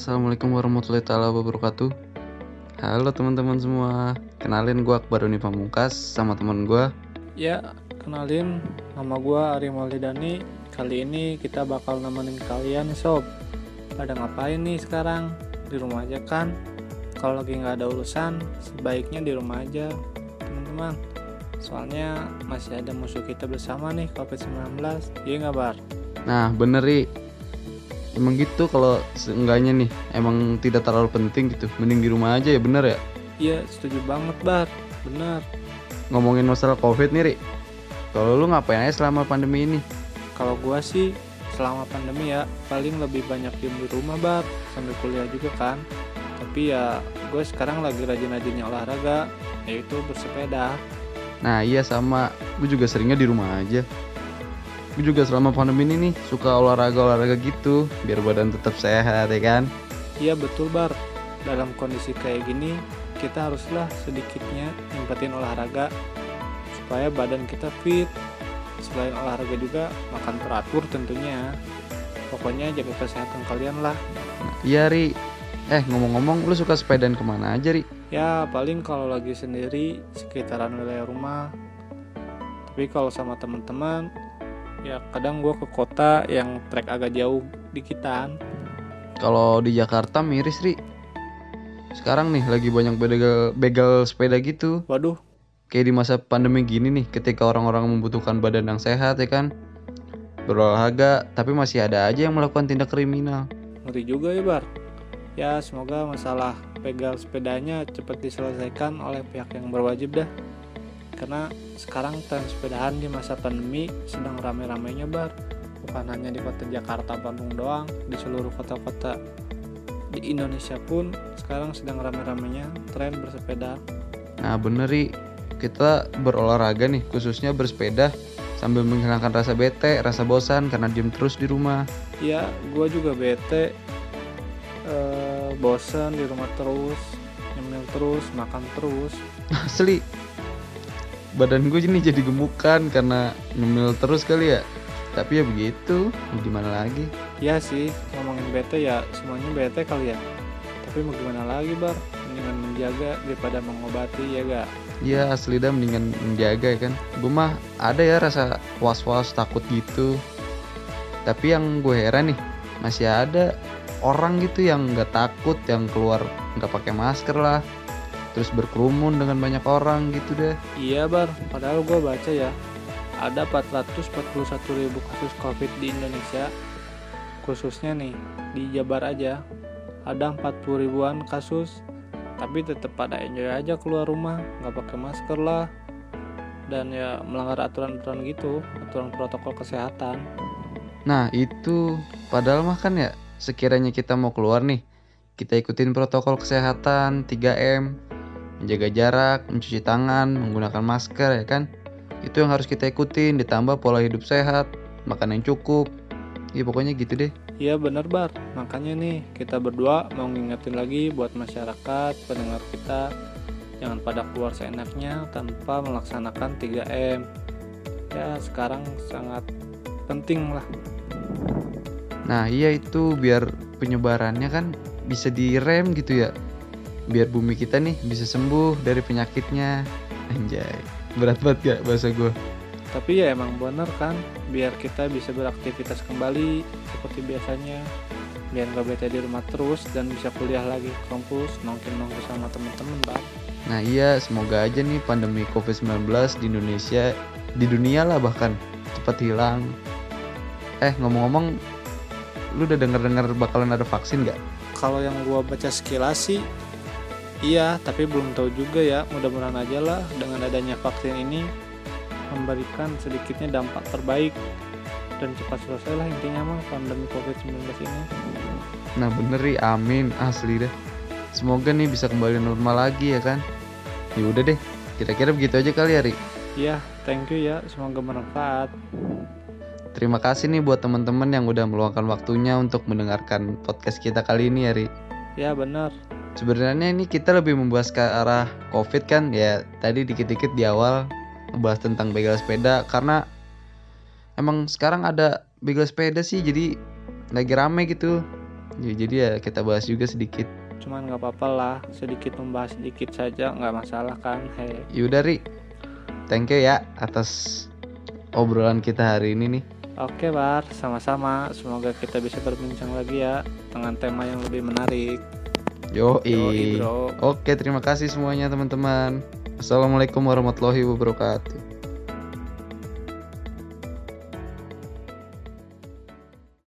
Assalamualaikum warahmatullahi taala wabarakatuh. Halo teman-teman semua, kenalin gue Akbar Uni Pamungkas sama teman gue. Ya, kenalin nama gue Ari Maulidani. Kali ini kita bakal nemenin kalian sob. Pada ngapain nih sekarang? Di rumah aja kan? Kalau lagi nggak ada urusan, sebaiknya di rumah aja, teman-teman. Soalnya masih ada musuh kita bersama nih COVID-19. Iya nggak bar? Nah bener ri, emang gitu kalau seenggaknya nih emang tidak terlalu penting gitu mending di rumah aja ya bener ya Iya, setuju banget bar. Bener. ngomongin masalah covid nih ri kalau lu ngapain aja selama pandemi ini Kalau gua sih selama pandemi ya paling lebih banyak diem di rumah bar sambil kuliah juga kan. Tapi ya gue sekarang lagi rajin-rajinnya olahraga yaitu bersepeda. nah iya sama gue juga seringnya di rumah aja gue juga selama pandemi ini nih suka olahraga olahraga gitu biar badan tetap sehat ya kan Iya betul bar. Dalam kondisi kayak gini kita haruslah sedikitnya nyempetin olahraga supaya badan kita fit. Selain olahraga juga makan teratur tentunya. Pokoknya jaga kesehatan kalian lah. iya ri eh ngomong-ngomong lu suka sepedaan ke mana aja ri Ya paling kalau lagi sendiri sekitaran wilayah rumah. Tapi kalau sama teman-teman ya kadang gue ke kota yang trek agak jauh dikitan. Kalau di Jakarta miris ri. Sekarang nih lagi banyak begal, begal sepeda gitu. Waduh, Kayak di masa pandemi gini nih, ketika orang-orang membutuhkan badan yang sehat ya kan, berolahraga, tapi masih ada aja yang melakukan tindak kriminal. ngeri juga ya bar. Ya semoga masalah begal sepedanya cepat diselesaikan oleh pihak yang berwajib dah. Karena sekarang tren sepedahan di masa pandemi sedang rame-ramenya bar. Bukan hanya di kota Jakarta, Bandung doang, di seluruh kota-kota di Indonesia pun sekarang sedang rame-ramenya tren bersepeda. Nah bener ri, kita berolahraga nih, khususnya bersepeda sambil menghilangkan rasa bete, rasa bosan karena diem terus di rumah. Ya, gue juga bete, eh, bosen di rumah terus, nyemil terus, makan terus. Asli, badan gue ini jadi gemukan karena nyemil terus kali ya. Tapi ya begitu, gimana lagi? Ya sih, ngomongin bete ya semuanya bete kali ya. Tapi mau gimana lagi bar, mendingan menjaga daripada mengobati ya gak? Ya asli dah mendingan menjaga ya kan Gue mah ada ya rasa was-was takut gitu Tapi yang gue heran nih Masih ada orang gitu yang nggak takut Yang keluar nggak pakai masker lah Terus berkerumun dengan banyak orang gitu deh Iya bar, padahal gue baca ya, ada 441 ribu kasus covid di Indonesia. Khususnya nih, di Jabar aja, ada 40 ribuan kasus. Tapi tetap pada enjoy aja keluar rumah, nggak pakai masker lah. Dan ya melanggar aturan-aturan gitu, aturan protokol kesehatan. Nah itu padahal mah kan ya Sekiranya kita mau keluar nih Kita ikutin protokol kesehatan 3M Menjaga jarak, mencuci tangan, menggunakan masker ya kan? Itu yang harus kita ikutin Ditambah pola hidup sehat Makan yang cukup. Ya pokoknya gitu deh. Iya bener bar, makanya nih kita berdua mau ngingetin lagi buat masyarakat, pendengar kita Jangan pada keluar seenaknya tanpa melaksanakan 3M Ya sekarang sangat penting lah. Nah iya itu biar penyebarannya kan bisa direm gitu ya Biar bumi kita nih bisa sembuh dari penyakitnya. Anjay Berat banget gak bahasa gue Tapi ya emang bener kan, biar kita bisa beraktivitas kembali seperti biasanya. Biar nggak bete di rumah terus dan bisa kuliah lagi ke kampus, nongkrong-nongkrong sama temen-temen bang. Nah iya semoga aja nih pandemi COVID-19 di Indonesia Di dunia lah bahkan cepat hilang. Eh ngomong-ngomong Lu udah denger-denger bakalan ada vaksin gak? kalau yang gua baca sekilas sih iya tapi belum tahu juga ya. Mudah-mudahan aja lah dengan adanya vaksin ini memberikan sedikitnya dampak terbaik dan cepat selesai lah intinya mah pandemi covid-19 ini. Nah bener nih amin. Asli deh. Semoga nih bisa kembali normal lagi ya kan? Ya udah deh. Kira-kira begitu aja kali ya Ri. Iya thank you ya. Semoga bermanfaat. Terima kasih nih buat teman-teman yang udah meluangkan waktunya untuk mendengarkan podcast kita kali ini ya Ri. Ya bener Sebenarnya ini kita lebih membahas ke arah COVID kan ya. Tadi dikit-dikit di awal ngebahas tentang begal sepeda karena emang sekarang ada begal sepeda sih jadi lagi rame gitu. Ya, jadi ya kita bahas juga sedikit. cuman nggak apa-apa lah sedikit membahas sedikit saja nggak masalah kan hei. Yaudah Ri, thank you ya atas obrolan kita hari ini nih. oke bar. Sama-sama. Semoga kita bisa berbincang lagi ya dengan tema yang lebih menarik Yoi, bro Oke, terima kasih semuanya teman-teman. Assalamualaikum warahmatullahi wabarakatuh.